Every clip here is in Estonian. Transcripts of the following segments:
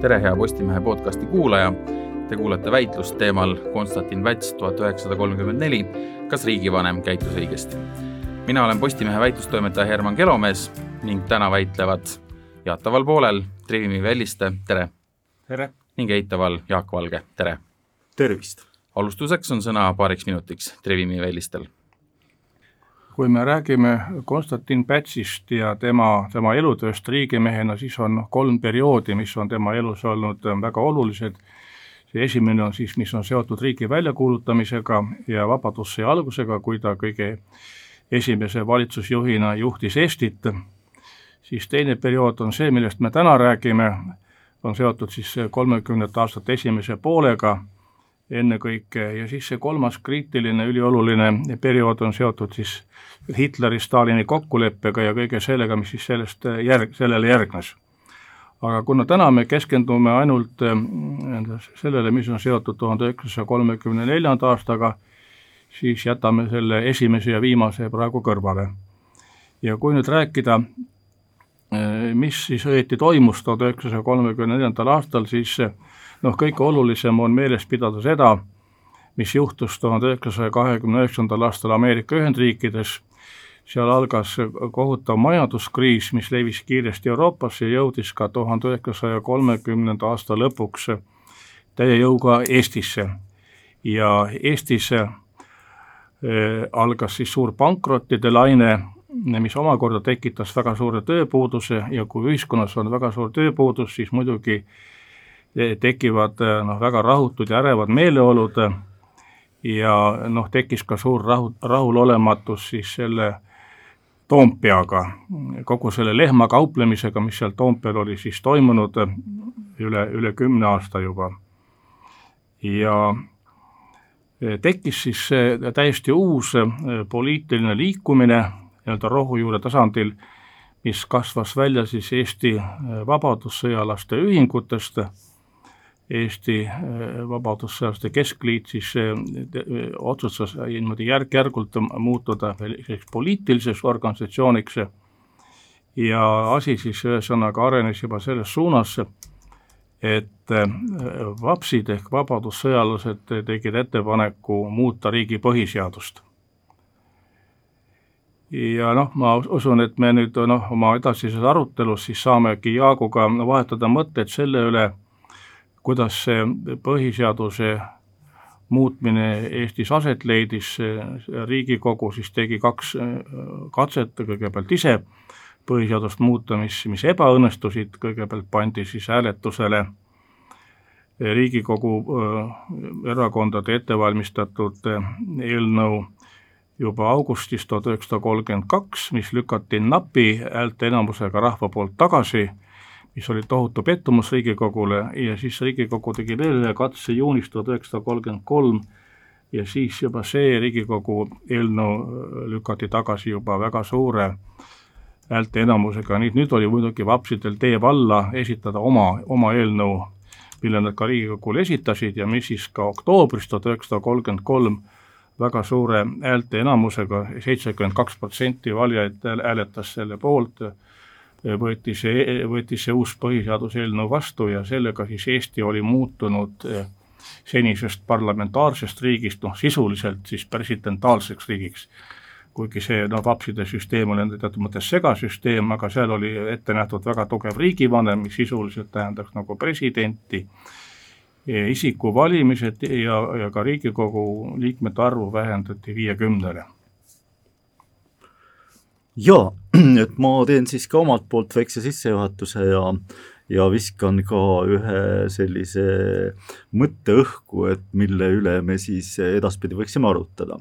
tere, hea Postimehe podcasti kuulaja. Te kuulete väitlust teemal Konstantin Väts tuhat üheksasada kolmkümmend neli. kas riigivanem käitus õigesti? mina olen Postimehe väitlustoimetaja Herman Kelomees ning täna väitlevad jaataval poolel Trivimi Velliste, tere! tere! ning eitaval Jaak Valge, tere! tervist! alustuseks on sõna paariks minutiks Trivimi Vellistel kui me räägime Konstantin Pätsist ja tema, tema elutööst riigimehena, siis on kolm perioodi, mis on tema elus olnud väga olulised. see esimene on siis, mis on seotud riigi väljakuulutamisega ja Vabadussõja algusega, kui ta kõige esimese valitsusjuhina juhtis Eestit, siis teine periood on see, millest me täna räägime, on seotud siis kolmekümnendate aastate esimese poolega ennekõike ja siis see kolmas kriitiline, ülioluline periood on seotud siis Hitleri-Stalini kokkuleppega ja kõige sellega, mis siis sellest järg, sellele järgnes. aga kuna täna me keskendume ainult äh, sellele, mis on seotud tuhande üheksasaja kolmekümne neljanda aastaga, siis jätame selle esimese ja viimase praegu kõrvale. ja kui nüüd rääkida, äh, mis siis õieti toimus tuhande üheksasaja kolmekümne neljandal aastal, siis noh, kõige olulisem on meeles pidada seda, mis juhtus tuhande üheksasaja kahekümne üheksandal aastal Ameerika Ühendriikides, seal algas kohutav majanduskriis, mis levis kiiresti Euroopasse ja jõudis ka tuhande üheksasaja kolmekümnenda aasta lõpuks täie jõuga Eestisse. ja Eestis äh, algas siis suur pankrottide laine, mis omakorda tekitas väga suure tööpuuduse ja kui ühiskonnas on väga suur tööpuudus, siis muidugi äh, tekivad noh, väga rahutud ja ärevad meeleolud ja noh, tekkis ka suur rahu, rahulolematus siis selle Toompeaga, kogu selle lehmakauplemisega, mis seal Toompeal oli siis toimunud üle, üle kümne aasta juba. ja tekkis siis täiesti uus poliitiline liikumine nii-öelda rohujuure tasandil, mis kasvas välja siis Eesti vabadussõjalaste ühingutest Eesti äh, Vabadussõjalaste Keskliit siis äh, otsustas niimoodi järk-järgult muutuda selliseks poliitiliseks organisatsiooniks ja asi siis ühesõnaga arenes juba selles suunas, et äh, vapsid ehk vabadussõjalased tegid ettepaneku muuta riigi põhiseadust. ja noh, ma usun, et me nüüd noh, oma edasises arutelus siis saamegi Jaaguga vahetada mõtteid selle üle, kuidas see põhiseaduse muutmine Eestis aset leidis, Riigikogu siis tegi kaks äh, katset, kõigepealt ise põhiseadust muuta, mis, mis ebaõnnestusid, kõigepealt pandi siis hääletusele Riigikogu äh, erakondade ettevalmistatud äh, eelnõu juba augustis tuhat üheksasada kolmkümmend kaks, mis lükati napi häälteenamusega rahva poolt tagasi mis oli tohutu pettumus Riigikogule ja siis Riigikogu tegi veel ühe katse juunis tuhat üheksasada kolmkümmend kolm ja siis juba see Riigikogu eelnõu äh, lükati tagasi juba väga suure häälteenamusega, nüüd, nüüd oli muidugi vapsidel tee valla esitada oma, oma eelnõu, mille nad ka Riigikogule esitasid ja mis siis ka oktoobris tuhat üheksasada kolmkümmend kolm väga suure häälteenamusega, seitsekümmend kaks protsenti valijaid hääletas selle poolt, võeti see, võeti see uus põhiseaduse eelnõu vastu ja sellega siis Eesti oli muutunud eh, senisest parlamentaarsest riigist noh, sisuliselt siis presidentaalseks riigiks. kuigi see noh, vapside süsteem oli teatud mõttes segasüsteem, aga seal oli ette nähtud väga tugev riigivanem, mis sisuliselt tähendaks nagu presidenti, isiku valimised ja, ja ka Riigikogu liikmete arvu vähendati viiekümnele jaa, et ma teen siis ka omalt poolt väikse sissejuhatuse ja ja viskan ka ühe sellise mõtte õhku, et mille üle me siis edaspidi võiksime arutada.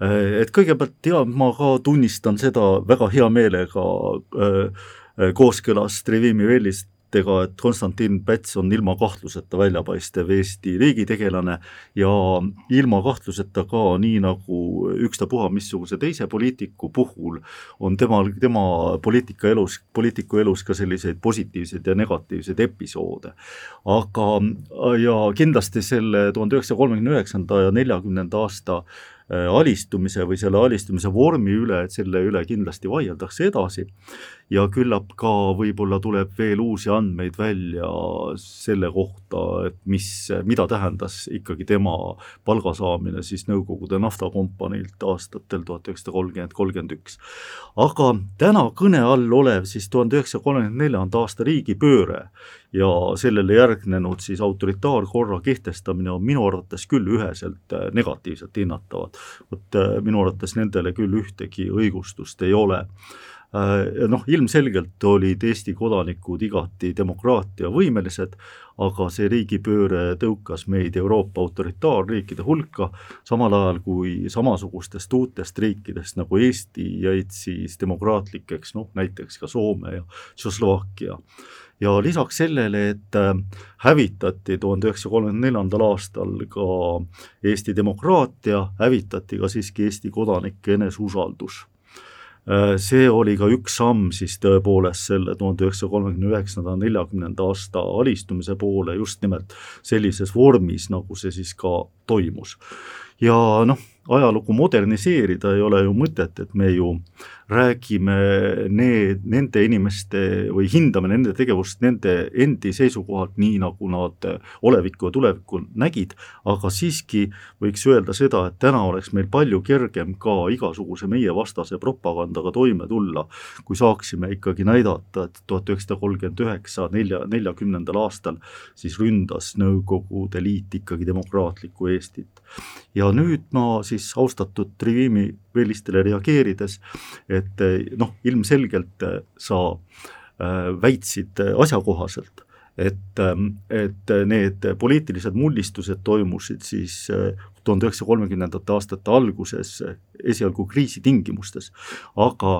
et kõigepealt ja ma ka tunnistan seda väga hea meelega äh, kooskõlas Trevimi Vellist ega et Konstantin Päts on ilma kahtluseta väljapaistev Eesti riigitegelane ja ilma kahtluseta ka nii nagu ükstapuha missuguse teise poliitiku puhul on temal, tema poliitikaelus, poliitiku elus ka selliseid positiivseid ja negatiivseid episoode. aga, ja kindlasti selle tuhande üheksasaja kolmekümne üheksanda ja neljakümnenda aasta alistumise või selle alistumise vormi üle, et selle üle kindlasti vaieldakse edasi ja küllap ka võib-olla tuleb veel uusi andmeid välja selle kohta, et mis, mida tähendas ikkagi tema palga saamine siis Nõukogude naftakompaniilt aastatel tuhat üheksasada kolmkümmend, kolmkümmend üks. aga täna kõne all olev siis tuhande üheksasaja kolmekümne neljanda aasta riigipööre ja sellele järgnenud siis autoritaarkorra kehtestamine on minu arvates küll üheselt äh, negatiivselt hinnatavad. vot äh, minu arvates nendele küll ühtegi õigustust ei ole äh, noh, ilmselgelt olid Eesti kodanikud igati demokraatiavõimelised, aga see riigipööre tõukas meid Euroopa autoritaarriikide hulka, samal ajal kui samasugustest uutest riikidest nagu Eesti jäid siis demokraatlikeks, noh näiteks ka Soome ja Tšehhoslovakkia ja lisaks sellele, et äh, hävitati tuhande üheksasaja kolmekümne neljandal aastal ka Eesti demokraatia, hävitati ka siiski Eesti kodanike eneseusaldus äh, see oli ka üks samm siis tõepoolest selle tuhande üheksasaja kolmekümne üheksanda, neljakümnenda aasta alistumise poole just nimelt sellises vormis, nagu see siis ka toimus. ja noh, ajalugu moderniseerida ei ole ju mõtet, et me ju räägime need, nende inimeste või hindame nende tegevust nende endi seisukohalt, nii nagu nad olevikku ja tulevikku nägid, aga siiski võiks öelda seda, et täna oleks meil palju kergem ka igasuguse meievastase propagandaga toime tulla, kui saaksime ikkagi näidata, et tuhat üheksasada kolmkümmend üheksa, nelja, neljakümnendal aastal siis ründas Nõukogude Liit ikkagi demokraatlikku Eestit. ja nüüd ma siis austatud Trivimi välistele reageerides, et noh, ilmselgelt sa äh, väitsid asjakohaselt, et, et need poliitilised mullistused toimusid siis tuhande üheksasaja kolmekümnendate aastate alguses esialgu kriisi tingimustes. aga,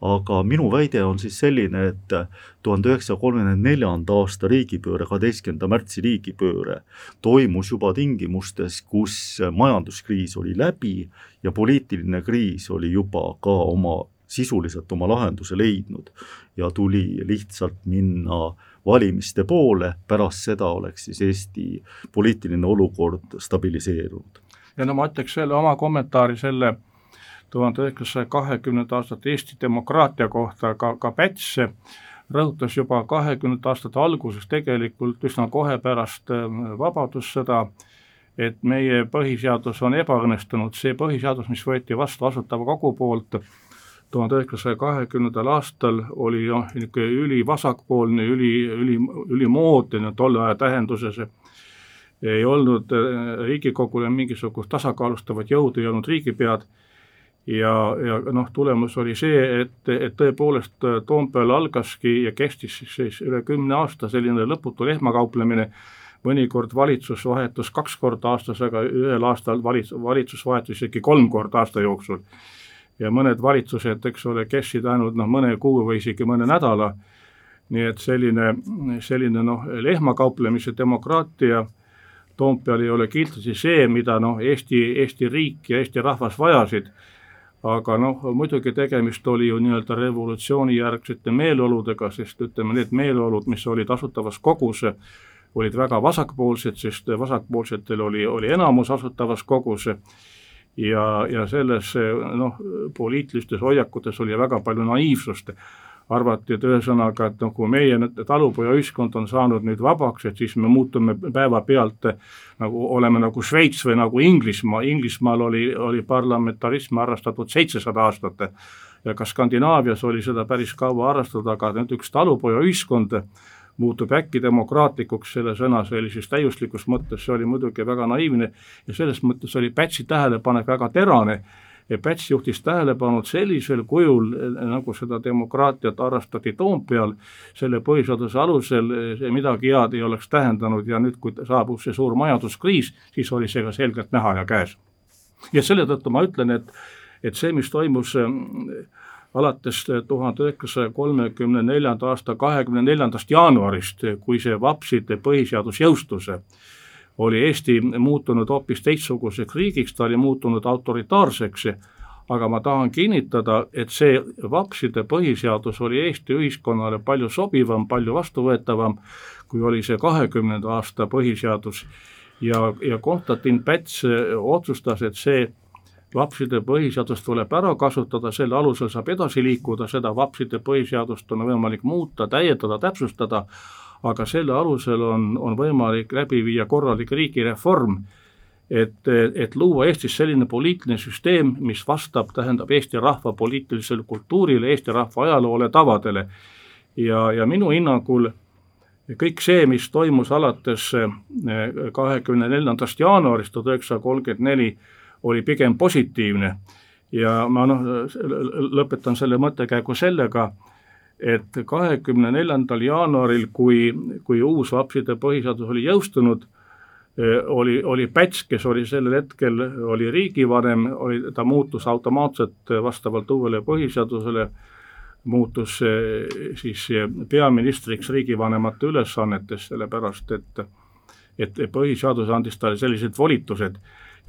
aga minu väide on siis selline, et tuhande üheksasaja kolmekümne neljanda aasta riigipööre, kaheteistkümnenda märtsi riigipööre toimus juba tingimustes, kus majanduskriis oli läbi ja poliitiline kriis oli juba ka oma sisuliselt oma lahenduse leidnud ja tuli lihtsalt minna valimiste poole, pärast seda oleks siis Eesti poliitiline olukord stabiliseerunud. Ja no ma ütleks selle oma kommentaari selle tuhande üheksasaja kahekümnenda aastate Eesti demokraatia kohta, ka, ka Päts rõhutas juba kahekümnendate aastate alguses tegelikult üsna kohe pärast ähm, Vabadussõda, et meie põhiseadus on ebaõnnestunud, see põhiseadus, mis võeti vastu Asutava Kogu poolt tuhande üheksasaja kahekümnendal aastal, oli noh, niisugune ülivasakpoolne, üli, üli, ülimoodne tolle aja tähenduses ei olnud äh, Riigikogule mingisugust tasakaalustavat jõudu, ei olnud riigipead ja, ja noh, tulemus oli see, et, et tõepoolest äh, Toompeal algaski ja kestis siis, siis üle kümne aasta selline lõputu lehmakauplemine, mõnikord valitsus vahetus kaks korda aastas, aga ühel aastal valitsus, valitsus vahetus isegi kolm korda aasta jooksul. Ja mõned valitsused, eks ole, kestsid ainult noh, mõne kuu või isegi mõne nädala, nii et selline, selline noh, lehmakauplemise demokraatia Toompeal ei ole kindlasti see, mida noh, Eesti, Eesti riik ja Eesti rahvas vajasid, aga noh, muidugi tegemist oli ju nii-öelda revolutsioonijärgsete meeleoludega, sest ütleme, need meeleolud, mis olid Asutavas Kogus, olid väga vasakpoolsed, sest vasakpoolsetel oli, oli enamus Asutavas Kogus ja, ja selles noh, poliitilistes hoiakutes oli väga palju naiivsust. Arvati, et ühesõnaga, et noh, kui meie talupojaühiskond on saanud nüüd vabaks, et siis me muutume päevapealt nagu, oleme nagu Šveits või nagu Inglismaa, Inglismaal oli, oli parlamentarism harrastatud seitsesada aastat ja ka Skandinaavias oli seda päris kaua harrastatud, aga nüüd üks talupojaühiskond muutub äkki demokraatlikuks selle sõna sellises täiuslikus mõttes, see oli muidugi väga naiivne ja selles mõttes oli Pätsi tähelepanek väga terane ja Päts juhtis tähelepanu, sellisel kujul, nagu seda demokraatiat harrastati Toompeal, selle põhiseaduse alusel see midagi head ei oleks tähendanud ja nüüd, kui saabus see suur majanduskriis, siis oli see ka selgelt näha ja käes. ja selle tõttu ma ütlen, et, et see, mis toimus alates tuhande üheksasaja kolmekümne neljanda aasta kahekümne neljandast jaanuarist, kui see vapside põhiseadus jõustus, oli Eesti muutunud hoopis teistsuguseks riigiks, ta oli muutunud autoritaarseks, aga ma tahan kinnitada, et see vapside põhiseadus oli Eesti ühiskonnale palju sobivam, palju vastuvõetavam, kui oli see kahekümnenda aasta põhiseadus. Ja, ja Konstantin Päts otsustas, et see vapside põhiseadust tuleb ära kasutada, selle alusel saab edasi liikuda, seda vapside põhiseadust on võimalik muuta, täiendada, täpsustada, aga selle alusel on, on võimalik läbi viia korralik riigireform, et, et luua Eestis selline poliitiline süsteem, mis vastab, tähendab Eesti rahva poliitilisele kultuurile, Eesti rahva ajaloole, tavadele. ja, ja minu hinnangul kõik see, mis toimus alates kahekümne neljandast jaanuarist tuhat üheksasada kolmkümmend neli, oli pigem positiivne. Ja ma noh, lõpetan selle mõttekäigu sellega, et kahekümne neljandal jaanuaril, kui, kui uus vapside põhiseadus oli jõustunud, oli, oli Päts, kes oli sellel hetkel, oli riigivanem, oli, ta muutus automaatselt vastavalt uuele põhiseadusele, muutus siis peaministriks riigivanemate ülesannetes, sellepärast et et põhiseadus andis talle sellised volitused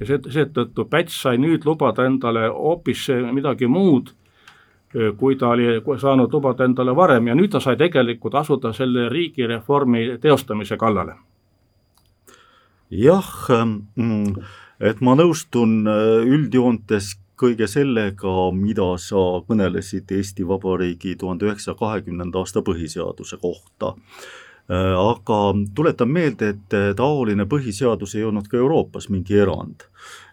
ja see, seetõttu Päts sai nüüd lubada endale hoopis midagi muud, kui ta oli saanud lubada endale varem ja nüüd ta sai tegelikult asuda selle riigireformi teostamise kallale. jah, mm, et ma nõustun äh, üldjoontes kõige sellega, mida sa kõnelesid Eesti Vabariigi tuhande üheksasaja kahekümnenda aasta põhiseaduse kohta aga tuletan meelde, et äh, taoline põhiseadus ei olnud ka Euroopas mingi erand.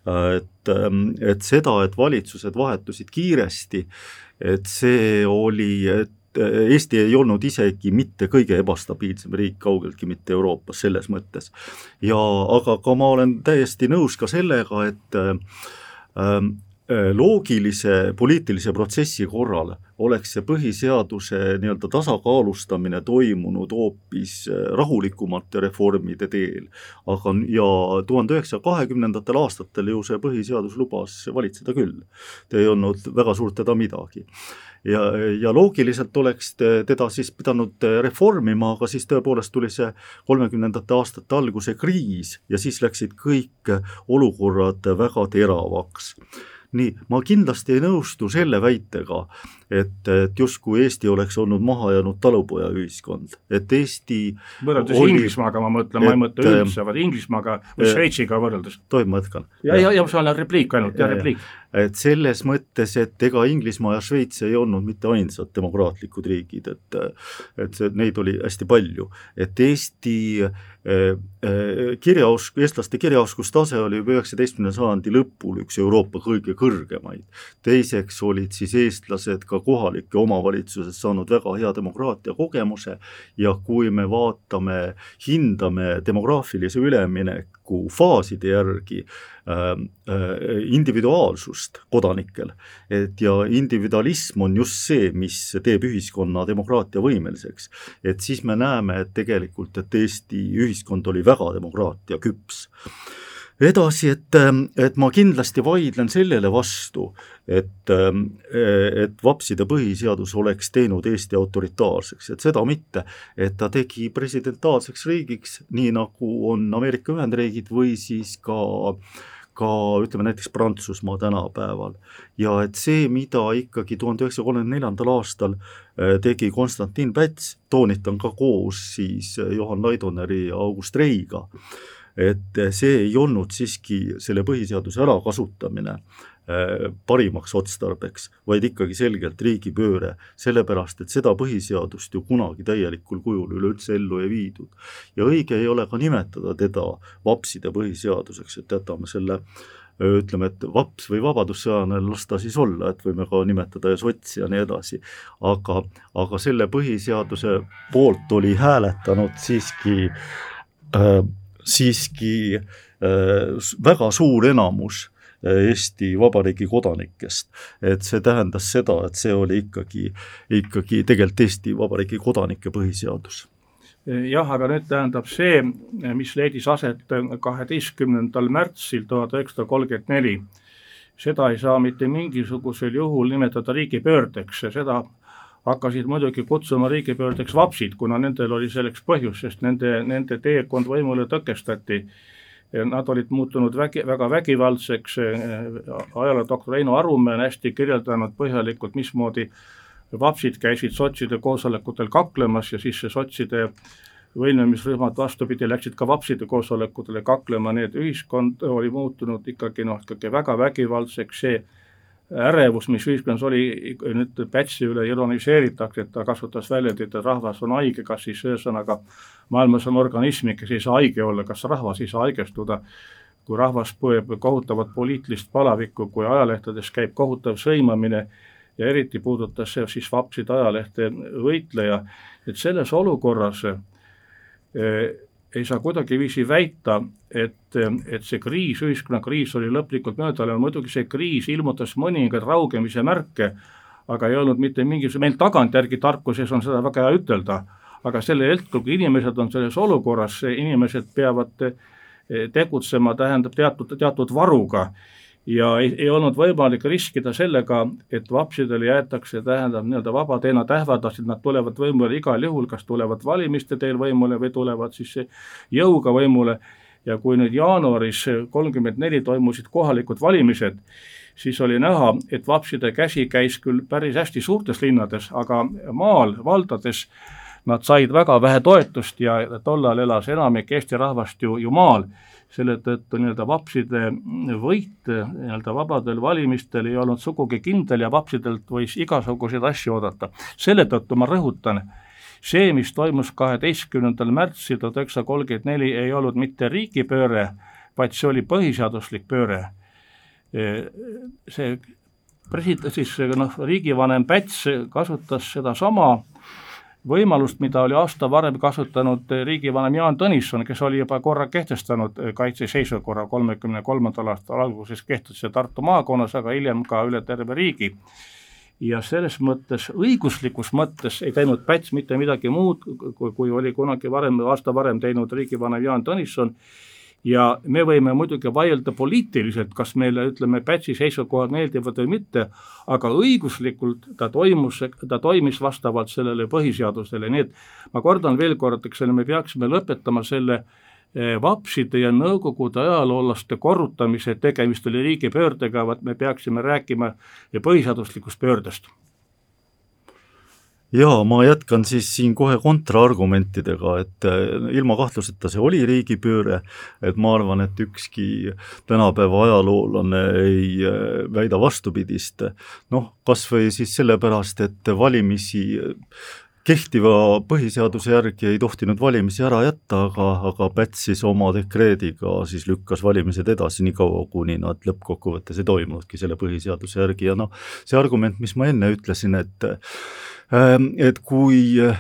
Äh, et, ähm, et seda, et valitsused vahetusid kiiresti, et see oli, et Eesti ei olnud isegi mitte kõige ebastabiilsem riik, kaugeltki mitte Euroopas selles mõttes. ja aga ka ma olen täiesti nõus ka sellega, et ähm, Äh, loogilise poliitilise protsessi korral oleks see põhiseaduse nii-öelda tasakaalustamine toimunud hoopis äh, rahulikumate reformide teel. aga, ja tuhande üheksasaja kahekümnendatel aastatel ju see põhiseadus lubas valitseda küll. ei olnud väga suurt häda midagi ja, ja loogiliselt oleks teda siis pidanud reformima, aga siis tõepoolest tuli see kolmekümnendate aastate alguse kriis ja siis läksid kõik olukorrad väga teravaks nii, ma kindlasti ei nõustu selle väitega, et, et justkui Eesti oleks olnud mahajäänud talupojaühiskond, et Eesti võrreldes oli, Inglismaaga ma mõtlen, ma ei mõtle üldse, vaid Inglismaaga või Šveitsiga võrreldes. tohib, ma jätkan? ja, ja, ja see on repliik ainult, ja repliik. et selles mõttes, et ega Inglismaa ja Šveits ei olnud mitte ainsad demokraatlikud riigid, et et see, neid oli hästi palju, et Eesti äh, äh, kirjaosk-, eestlaste kirjaoskustase oli juba üheksateistkümnenda sajandi lõpul üks Euroopa kõige kõrgemaid. teiseks olid siis eestlased ka ka kohalike omavalitsuses saanud väga hea demokraatia kogemuse. Ja kui me vaatame, hindame demograafilise ülemineku faaside järgi äh, äh, individuaalsust kodanikel, et ja individualism on just see, mis teeb ühiskonna demokraatia võimeliseks, et siis me näeme, et tegelikult, et Eesti ühiskond oli väga demokraatia küps edasi, et, et ma kindlasti vaidlen sellele vastu, et, et vapside põhiseadus oleks teinud Eesti autoritaarseks, et seda mitte, et ta tegi presidentaalseks riigiks, nii nagu on Ameerika Ühendriigid või siis ka ka ütleme näiteks Prantsusmaa tänapäeval. ja et see, mida ikkagi tuhande üheksasaja kolmekümne neljandal aastal eh, tegi Konstantin Päts, toonitan ka koos siis Johan Laidoneri ja August Reiga, et see ei olnud siiski selle põhiseaduse ärakasutamine äh, parimaks otstarbeks, vaid ikkagi selgelt riigipööre, sellepärast et seda põhiseadust ju kunagi täielikul kujul üleüldse ellu ei viidud. ja õige ei ole ka nimetada teda vapside põhiseaduseks, et jätame selle ütleme, et vaps või vabadussõjane, las ta siis olla, et võime ka nimetada ja sotsi ja nii edasi. aga, aga selle põhiseaduse poolt oli hääletanud siiski äh, siiski äh, väga suur enamus äh, Eesti Vabariigi kodanikest. et see tähendas seda, et see oli ikkagi, ikkagi tegelikult Eesti Vabariigi kodanike põhiseadus jah, aga nüüd tähendab see, mis leidis aset kaheteistkümnendal märtsil tuhat üheksasada kolmkümmend neli, seda ei saa mitte mingisugusel juhul nimetada riigipöördeks ja seda hakkasid muidugi kutsuma riigipöördeks vapsid, kuna nendel oli selleks põhjus, sest nende, nende teekond võimule tõkestati. Nad olid muutunud vägi, väga vägivaldseks, ajaloodoktor Heino Arumäe on hästi kirjeldanud põhjalikult, mismoodi vapsid käisid sotside koosolekutel kaklemas ja siis see sotside võimlemisrühmad vastupidi, läksid ka vapside koosolekutele kaklema, nii et ühiskond oli muutunud ikkagi noh, ikkagi väga vägivaldseks, see ärevus, mis ühiskonnas oli, nüüd Pätsi üle ironiseeritakse, et ta kasutas väljendit, et rahvas on haige, kas siis ühesõnaga maailmas on organismi, kes ei saa haige olla, kas rahvas ei saa haigestuda, kui rahvas põeb kohutavat poliitilist palavikku, kui ajalehtedes käib kohutav sõimamine ja eriti puudutas see siis vapside ajalehte võitleja, et selles olukorras eh, ei saa kuidagiviisi väita, et, et see kriis, ühiskonnakriis oli lõplikult mööda läinud, muidugi see kriis ilmutas mõningaid raugemise märke, aga ei olnud mitte mingisugune, meil tagantjärgi tarkuses on seda väga hea ütelda, aga sellel hetkel, kui inimesed on selles olukorras, inimesed peavad eh, tegutsema, tähendab teatud, teatud varuga ja ei, ei olnud võimalik riskida sellega, et vapsidele jäetakse, tähendab nii-öelda vabad, nad ähvardasid, nad tulevad võimule igal juhul, kas tulevad valimiste teel võimule või tulevad siis jõuga võimule. Ja kui nüüd jaanuaris kolmkümmend neli toimusid kohalikud valimised, siis oli näha, et vapside käsi käis küll päris hästi suurtes linnades, aga maal, valdades nad said väga vähe toetust ja tollal elas enamik Eesti rahvast ju, ju maal selle tõttu nii-öelda vapside võit nii-öelda vabadel valimistel ei olnud sugugi kindel ja vapsidelt võis igasuguseid asju oodata. selle tõttu ma rõhutan, see, mis toimus kaheteistkümnendal märtsil tuhat üheksasada kolmkümmend neli, ei olnud mitte riigipööre, vaid see oli põhiseaduslik pööre. see president, siis noh, riigivanem Päts kasutas sedasama võimalust, mida oli aasta varem kasutanud riigivanem Jaan Tõnisson, kes oli juba korra kehtestanud kaitseseisukorra kolmekümne kolmandal aastal alguses kehtestas see Tartu maakonnas, aga hiljem ka üle terve riigi. ja selles mõttes, õiguslikus mõttes ei teinud Päts mitte midagi muud, kui oli kunagi varem, aasta varem teinud riigivanem Jaan Tõnisson ja me võime muidugi vaielda poliitiliselt, kas meile, ütleme, Pätsi seisukohad meeldivad või mitte, aga õiguslikult ta toimus, ta toimis vastavalt sellele põhiseadusele, nii et ma kordan veel kord, eks ole, me peaksime lõpetama selle eh, vapside ja nõukogude ajaloolaste korrutamise, tegemist oli riigipöördega, vaid me peaksime rääkima põhiseaduslikust pöördest jaa, ma jätkan siis siin kohe kontraargumentidega, et äh, ilma kahtluseta see oli riigipööre, et ma arvan, et ükski tänapäeva ajaloolane ei äh, väida vastupidist, noh, kas või siis sellepärast, et valimisi kehtiva põhiseaduse järgi ei tohtinud valimisi ära jätta, aga, aga Päts siis oma dekreediga siis lükkas valimised edasi nii kaua, kuni nad lõppkokkuvõttes ei toimunudki selle põhiseaduse järgi. Ja noh, see argument, mis ma enne ütlesin, et et kui äh,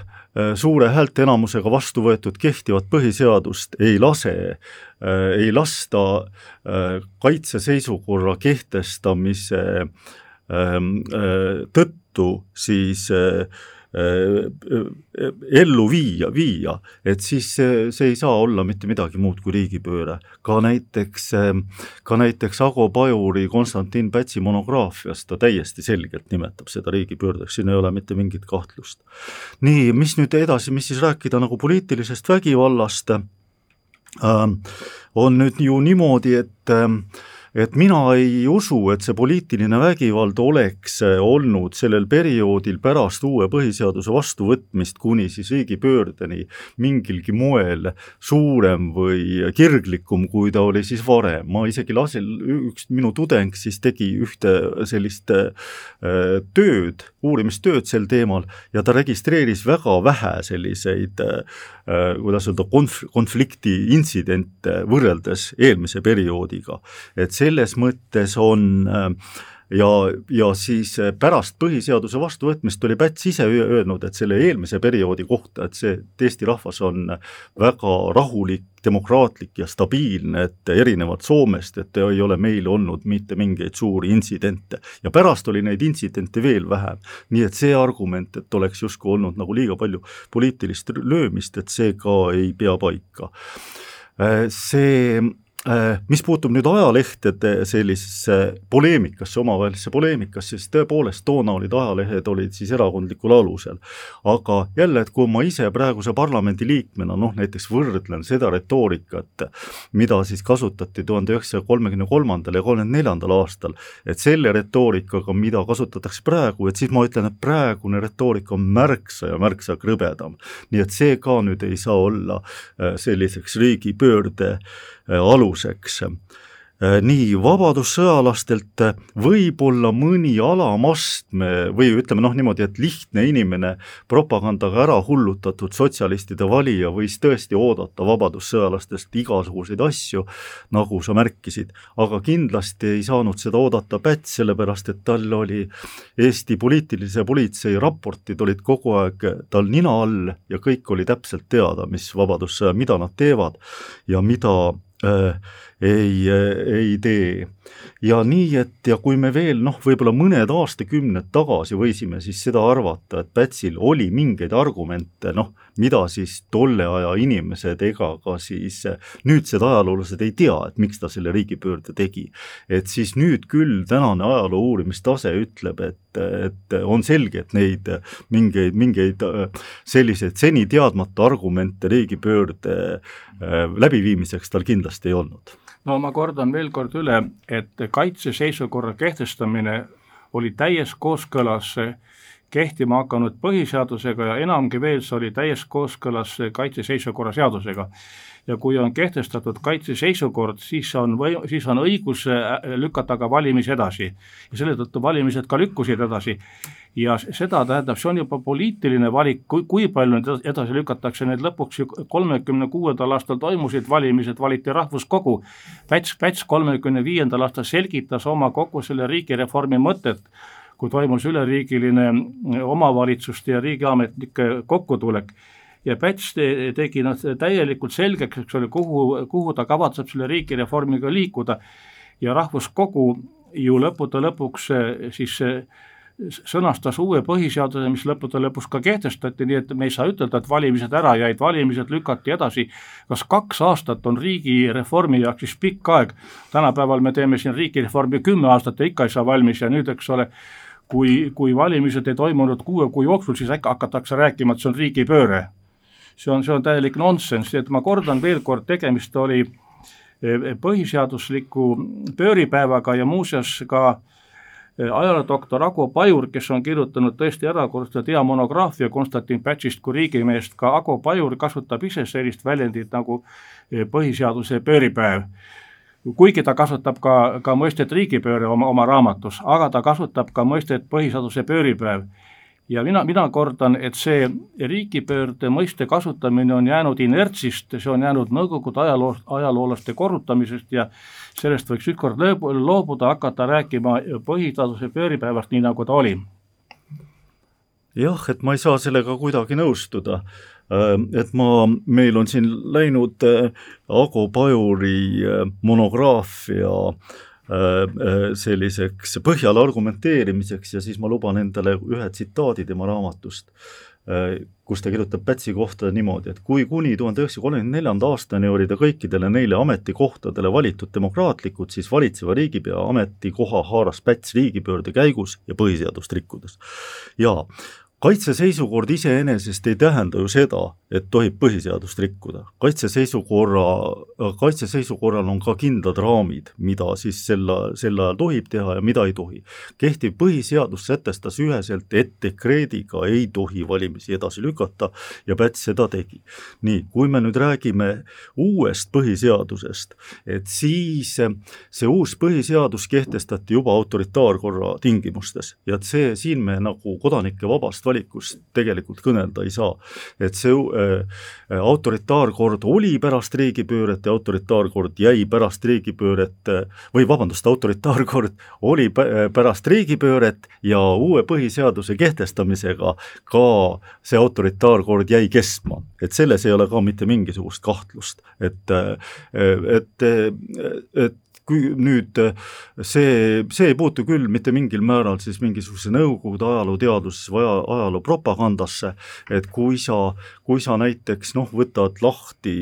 suure häälteenamusega vastu võetud kehtivat põhiseadust ei lase, äh, ei lasta äh, kaitseseisukorra kehtestamise ähm, tõttu siis Äh, äh, ellu viia, viia, et siis see, see ei saa olla mitte midagi muud kui riigipööre. ka näiteks, äh, ka näiteks Ago Pajuri Konstantin Pätsi monograafias ta täiesti selgelt nimetab seda riigipöördeks, siin ei ole mitte mingit kahtlust. nii, mis nüüd edasi, mis siis rääkida nagu poliitilisest vägivallast äh,, on nüüd ju niimoodi, et äh, et mina ei usu, et see poliitiline vägivald oleks äh, olnud sellel perioodil pärast uue põhiseaduse vastuvõtmist kuni siis riigipöördeni mingilgi moel suurem või kirglikum, kui ta oli siis varem. ma isegi lasin, üks minu tudeng siis tegi ühte sellist äh, tööd, uurimistööd sel teemal ja ta registreeris väga vähe selliseid äh, kuidas öelda, konf-, konflikti intsidente võrreldes eelmise perioodiga. et selles mõttes on äh, ja, ja siis äh, pärast põhiseaduse vastuvõtmist oli Päts ise öelnud, et selle eelmise perioodi kohta, et see, et Eesti rahvas on väga rahulik, demokraatlik ja stabiilne, et erinevalt Soomest, et ei ole meil olnud mitte mingeid suuri intsidente. ja pärast oli neid intsidente veel vähem. nii et see argument, et oleks justkui olnud nagu liiga palju poliitilist löömist, et see ka ei pea paika. Äh, see mis puutub nüüd ajalehtede sellisesse poleemikasse, omavahelisse poleemikasse, siis tõepoolest toona olid ajalehed, olid siis erakondlikul alusel. aga jälle, et kui ma ise praeguse parlamendi liikmena noh, näiteks võrdlen seda retoorikat, mida siis kasutati tuhande üheksasaja kolmekümne kolmandal ja kolmekümne neljandal aastal, et selle retoorikaga, mida kasutatakse praegu, et siis ma ütlen, et praegune retoorika on märksa ja märksa krõbedam. nii et see ka nüüd ei saa olla äh, selliseks riigipöörde Äh, aluseks. Äh, nii vabadussõjalastelt äh, võib-olla mõni alamastme või ütleme noh, niimoodi, et lihtne inimene, propagandaga ära hullutatud sotsialistide valija võis tõesti oodata vabadussõjalastest igasuguseid asju, nagu sa märkisid, aga kindlasti ei saanud seda oodata Päts, sellepärast et tal oli Eesti poliitilise politsei raportid olid kogu aeg tal nina all ja kõik oli täpselt teada, mis vabadussõja, mida nad teevad ja mida äh, ei, ei tee. Ja nii, et ja kui me veel noh, võib-olla mõned aastakümned tagasi võisime siis seda arvata, et Pätsil oli mingeid argumente, noh, mida siis tolle aja inimesed ega ka siis nüüdsed ajaloolased ei tea, et miks ta selle riigipöörde tegi. et siis nüüd küll tänane ajaloo uurimistase ütleb, et, et on selge, et neid mingeid, mingeid selliseid seni teadmata argumente riigipöörde äh, läbiviimiseks tal kindlasti ei olnud no ma kordan veel kord üle, et kaitseseisukorra kehtestamine oli täies kooskõlas kehtima hakanud põhiseadusega ja enamgi veel, see oli täies kooskõlas kaitseseisukorra seadusega. Ja kui on kehtestatud kaitseseisukord, siis on või, siis on õigus lükata ka valimisi edasi. Ja selle tõttu valimised ka lükkusid edasi. Ja seda tähendab, see on juba poliitiline valik, kui, kui palju nüüd edasi lükatakse, need lõpuks ju kolmekümne kuuendal aastal toimusid valimised, valiti rahvuskogu. Päts, Päts kolmekümne viiendal aastal selgitas oma kogu selle riigireformi mõtet, kui toimus üleriigiline omavalitsuste ja riigiametnike kokkutulek ja Päts tegi noh, täielikult selgeks, eks ole, kuhu, kuhu ta kavatseb selle riigireformiga liikuda ja rahvuskogu ju lõppude lõpuks siis sõnastas uue põhiseaduse, mis lõppude lõpuks ka kehtestati, nii et me ei saa ütelda, et valimised ära jäid, valimised lükati edasi. kas kaks aastat on riigireformi jaoks siis pikk aeg? tänapäeval me teeme siin riigireformi kümme aastat ja ikka ei saa valmis ja nüüd, eks ole, kui, kui valimised ei toimunud kuue kuu jooksul, siis äkki hakatakse rääkima, et see on riigipööre. See on, see on täielik nonsenss, et ma kordan veel kord, tegemist oli eh, põhiseadusliku pööripäevaga ja muuseas ka ajaloodoktor Ago Pajur, kes on kirjutanud tõesti erakordselt hea monograafia Konstantin Pätsist kui riigimehest, ka Ago Pajur kasutab ise sellist väljendit nagu eh, põhiseaduse pööripäev. kuigi ta kasutab ka, ka mõistet riigipööre oma, oma raamatus, aga ta kasutab ka mõistet põhiseaduse pööripäev ja mina, mina kordan, et see riigipöörde mõiste kasutamine on jäänud inertsist, see on jäänud Nõukogude ajaloo, ajaloolaste korrutamisest ja sellest võiks ükskord loobuda, hakata rääkima põhiseaduse pööripäevast, nii nagu ta oli. jah, et ma ei saa sellega kuidagi nõustuda et ma, meil on siin läinud äh, Ago Pajuri äh, monograafia äh, Äh, äh, selliseks põhjal argumenteerimiseks ja siis ma luban endale ühe tsitaadi tema raamatust, äh, kus ta kirjutab Pätsi kohta niimoodi, et kui kuni tuhande üheksasaja kolmekümne neljanda aastani oli ta kõikidele neile ametikohtadele valitud demokraatlikult, siis valitseva riigipea ametikoha haaras Päts riigipöörde käigus ja põhiseadust rikkudes. ja kaitseseisukord iseenesest ei tähenda ju seda, et tohib põhiseadust rikkuda. kaitseseisukorra, kaitseseisukorral on ka kindlad raamid, mida siis sel, sel ajal tohib teha ja mida ei tohi. kehtiv põhiseadus sätestas üheselt, et dekreediga ei tohi valimisi edasi lükata ja Päts seda tegi. nii, kui me nüüd räägime uuest põhiseadusest, et siis see uus põhiseadus kehtestati juba autoritaarkorra tingimustes ja et see, siin me nagu kodanike vabast valikust tegelikult kõnelda ei saa. et see äh, autoritaarkord oli pärast riigipööret ja autoritaarkord jäi pärast riigipööret äh, või vabandust, autoritaarkord oli pärast riigipööret ja uue põhiseaduse kehtestamisega ka see autoritaarkord jäi kestma, et selles ei ole ka mitte mingisugust kahtlust, et, äh, et, et nüüd see, see ei puutu küll mitte mingil määral siis mingisuguse Nõukogude ajalooteadusesse või ajaloo propagandasse, et kui sa, kui sa näiteks noh, võtad lahti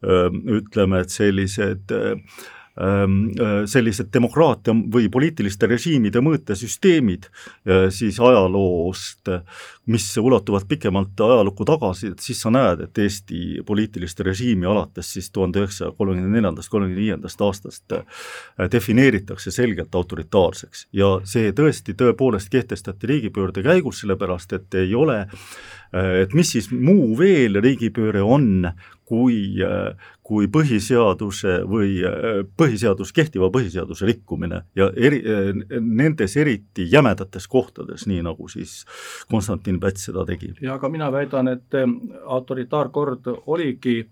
ütleme, et sellised äh, Ähm, äh, sellised demokraatia või poliitiliste režiimide mõõtesüsteemid äh, siis ajaloost, mis ulatuvad pikemalt ajalukku tagasi, et siis sa näed, et Eesti poliitilist režiimi alates siis tuhande üheksasaja kolmekümne neljandast, kolmekümne viiendast aastast äh, defineeritakse selgelt autoritaarseks. Ja see tõesti tõepoolest kehtestati riigipöörde käigus, sellepärast et ei ole et mis siis muu veel riigipööre on, kui, kui põhiseaduse või põhiseadus, kehtiva põhiseaduse rikkumine ja eri, nendes eriti jämedates kohtades, nii nagu siis Konstantin Päts seda tegi. ja aga mina väidan, et autoritaarkord oligi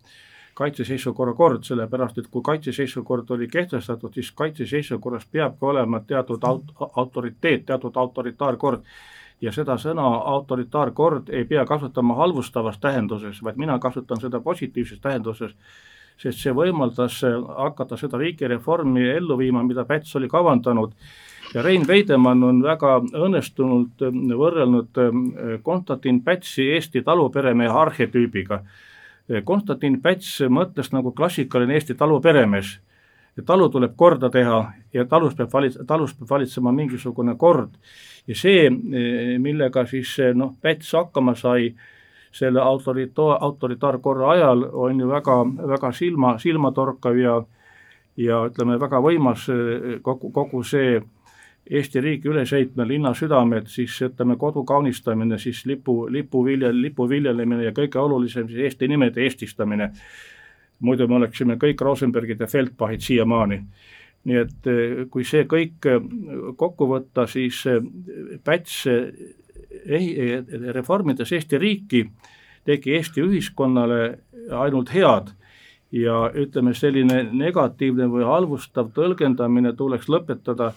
kaitseseisukorra kord, sellepärast et kui kaitseseisukord oli kehtestatud, siis kaitseseisukorras peabki olema teatud aut-, autoriteet, teatud autoritaarkord ja seda sõna autoritaarkord ei pea kasutama halvustavas tähenduses, vaid mina kasutan seda positiivses tähenduses, sest see võimaldas hakata seda riigireformi ellu viima, mida Päts oli kavandanud ja Rein Veidemann on väga õnnestunult võrrelnud Konstantin Pätsi Eesti taluperemehe arhetüübiga. Konstantin Päts mõtles nagu klassikaline Eesti taluperemees talu tuleb korda teha ja talus peab valits-, talus peab valitsema mingisugune kord. ja see, millega siis noh, Päts hakkama sai selle autorita-, autoritaarkorra ajal, on ju väga, väga silma, silmatorkav ja ja ütleme, väga võimas kogu, kogu see Eesti riigi üleseitmine, linna südamed, siis ütleme, kodu kaunistamine, siis lipu, lipu viljel, lipu viljelemine ja kõige olulisem siis Eesti nimede eestistamine muidu me oleksime kõik Rosenbergid ja Feldbachid siiamaani. nii et eh, kui see kõik eh, kokku võtta, siis eh, Päts reformides Eesti riiki, tegi Eesti ühiskonnale ainult head ja ütleme, selline negatiivne või halvustav tõlgendamine tuleks lõpetada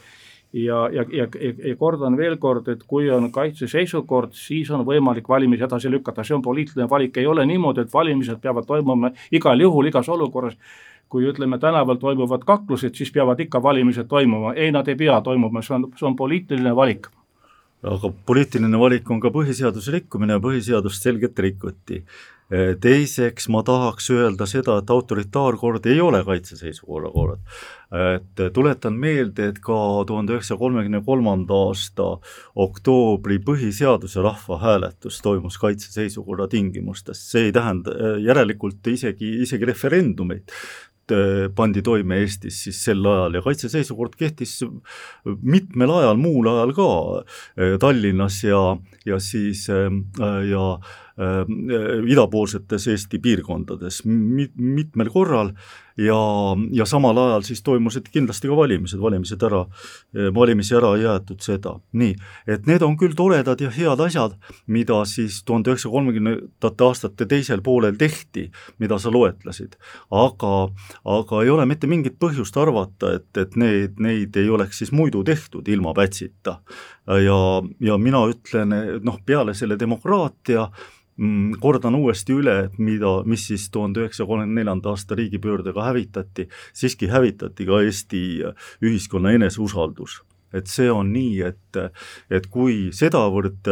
ja, ja, ja, ja kordan veel kord, et kui on kaitseseisukord, siis on võimalik valimisi edasi lükata, see on poliitiline valik, ei ole niimoodi, et valimised peavad toimuma igal juhul, igas olukorras, kui ütleme, tänaval toimuvad kaklused, siis peavad ikka valimised toimuma, ei, nad ei pea toimuma, see on, see on poliitiline valik. Aga poliitiline valik on ka põhiseaduse rikkumine. Ja põhiseadust selgelt rikuti teiseks ma tahaks öelda seda, et autoritaarkord ei ole kaitseseisukorra kord. et tuletan meelde, et ka tuhande üheksasaja kolmekümne kolmanda aasta oktoobri põhiseaduse rahvahääletus toimus kaitseseisukorra tingimustes, see ei tähenda järelikult isegi, isegi referendumeid pandi toime Eestis siis sel ajal ja kaitseseisukord kehtis mitmel ajal, muul ajal ka Tallinnas ja, ja siis ja Äh, idapoolsetes Eesti piirkondades mit-, mitmel korral ja, ja samal ajal siis toimusid kindlasti ka valimised, valimised ära, valimisi ära ei jäetud seda. nii, et need on küll toredad ja head asjad, mida siis tuhande üheksasaja kolmekümnendate aastate teisel poolel tehti, mida sa loetlesid, aga, aga ei ole mitte mingit põhjust arvata, et, et need, neid ei oleks siis muidu tehtud ilma Pätsita. ja, ja mina ütlen, noh, peale selle demokraatia kordan uuesti üle, et mida, mis siis tuhande üheksasaja kolmekümne neljanda aasta riigipöördega hävitati, siiski hävitati ka Eesti ühiskonna eneseusaldus et see on nii, et, et kui sedavõrd,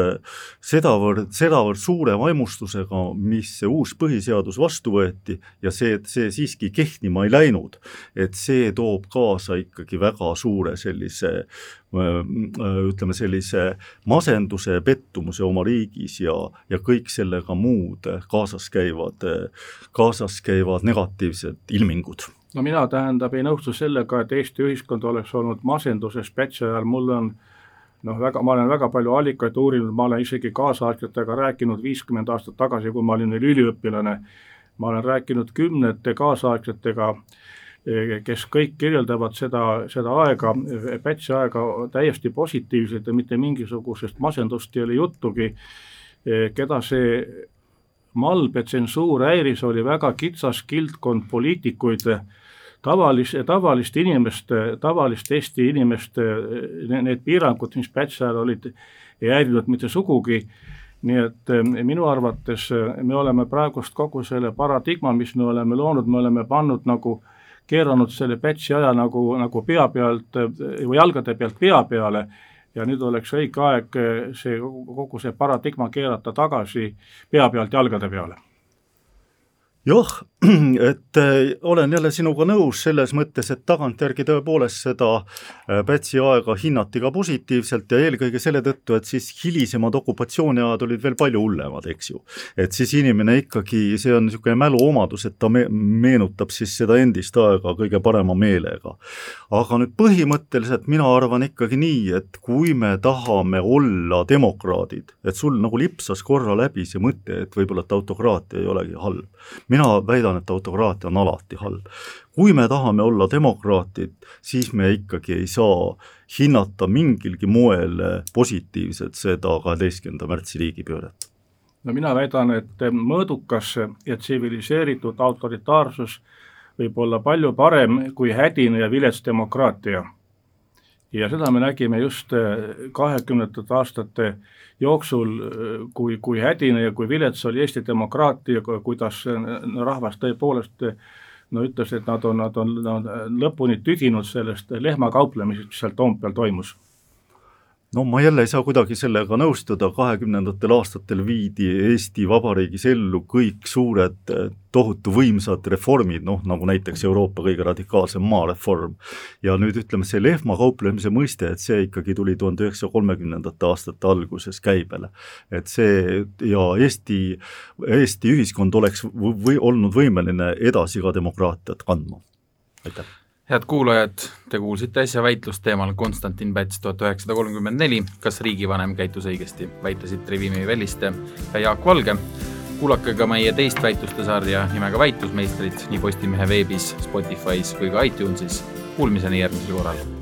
sedavõrd, sedavõrd suure vaimustusega, mis see uus põhiseadus vastu võeti ja see, see siiski kehtima ei läinud, et see toob kaasa ikkagi väga suure sellise ütleme sellise masenduse ja pettumuse oma riigis ja, ja kõik sellega muud kaasas käivad, kaasas käivad negatiivsed ilmingud no mina, tähendab, ei nõustu sellega, et Eesti ühiskond oleks olnud masenduses Pätsi ajal, mul on noh, väga, ma olen väga palju allikaid uurinud, ma olen isegi kaasaegsetega rääkinud viiskümmend aastat tagasi, kui ma olin veel üliõpilane, ma olen rääkinud kümnete kaasaegsetega, kes kõik kirjeldavad seda, seda aega, Pätsi aega täiesti positiivselt ja mitte mingisugusest masendust ei ole juttugi, keda see malbe tsensuur häiris, oli väga kitsas kildkond poliitikuid, tavalise, tavalist inimest, tavalist Eesti inimest, need piirangud, mis Pätsi ajal olid, ei häirinud mitte sugugi, nii et eh, minu arvates me oleme praegust kogu selle paradigma, mis me oleme loonud, me oleme pannud nagu keeranud selle Pätsi aja nagu, nagu pea pealt või jalgade pealt pea peale ja nüüd oleks õige aeg see, kogu see paradigma keerata tagasi pea pealt jalgade peale jah, et äh, olen jälle sinuga nõus selles mõttes, et tagantjärgi tõepoolest seda äh, Pätsi aega hinnati ka positiivselt ja eelkõige selle tõttu, et siis hilisemad okupatsiooniajad olid veel palju hullemad, eks ju. et siis inimene ikkagi, see on niisugune mäluomadus, et ta me meenutab siis seda endist aega kõige parema meelega. aga nüüd põhimõtteliselt mina arvan ikkagi nii, et kui me tahame olla demokraadid, et sul nagu lipsas korra läbi see mõte, et võib-olla, et autokraatia ei olegi halb mina väidan, et autokraatia on alati halb. kui me tahame olla demokraatid, siis me ikkagi ei saa hinnata mingilgi moel positiivselt seda kaheteistkümnenda märtsi riigipööret. no mina väidan, et mõõdukas ja tsiviliseeritud autoritaarsus võib olla palju parem kui hädine ja vilets demokraatia ja seda me nägime just kahekümnendate aastate jooksul, kui, kui hädine ja kui vilets oli Eesti demokraatia, kuidas rahvas tõepoolest no ütles, et nad on, nad on, nad on lõpuni tüdinud sellest lehmakauplemisest, mis seal Toompeal toimus no ma jälle ei saa kuidagi sellega nõustuda, kahekümnendatel aastatel viidi Eesti Vabariigis ellu kõik suured tohutu võimsad reformid, noh nagu näiteks Euroopa kõige radikaalsem maareform. ja nüüd ütleme, see lehmakauplemise mõiste, et see ikkagi tuli tuhande üheksasaja kolmekümnendate aastate alguses käibele. et see ja Eesti, Eesti ühiskond oleks või olnud võimeline edasi ka demokraatiat kandma. aitäh head kuulajad, te kuulsite äsja väitlust teemal Konstantin Päts tuhat üheksasada kolmkümmend neli, kas riigivanem käitus õigesti, väitlesid Trivimi Velliste ja Jaak Valge. kuulake ka meie teist väitluste sarja nimega Väitlusmeistrid nii Postimehe veebis, Spotify's kui ka iTunesis. Kuulmiseni järgmisel korral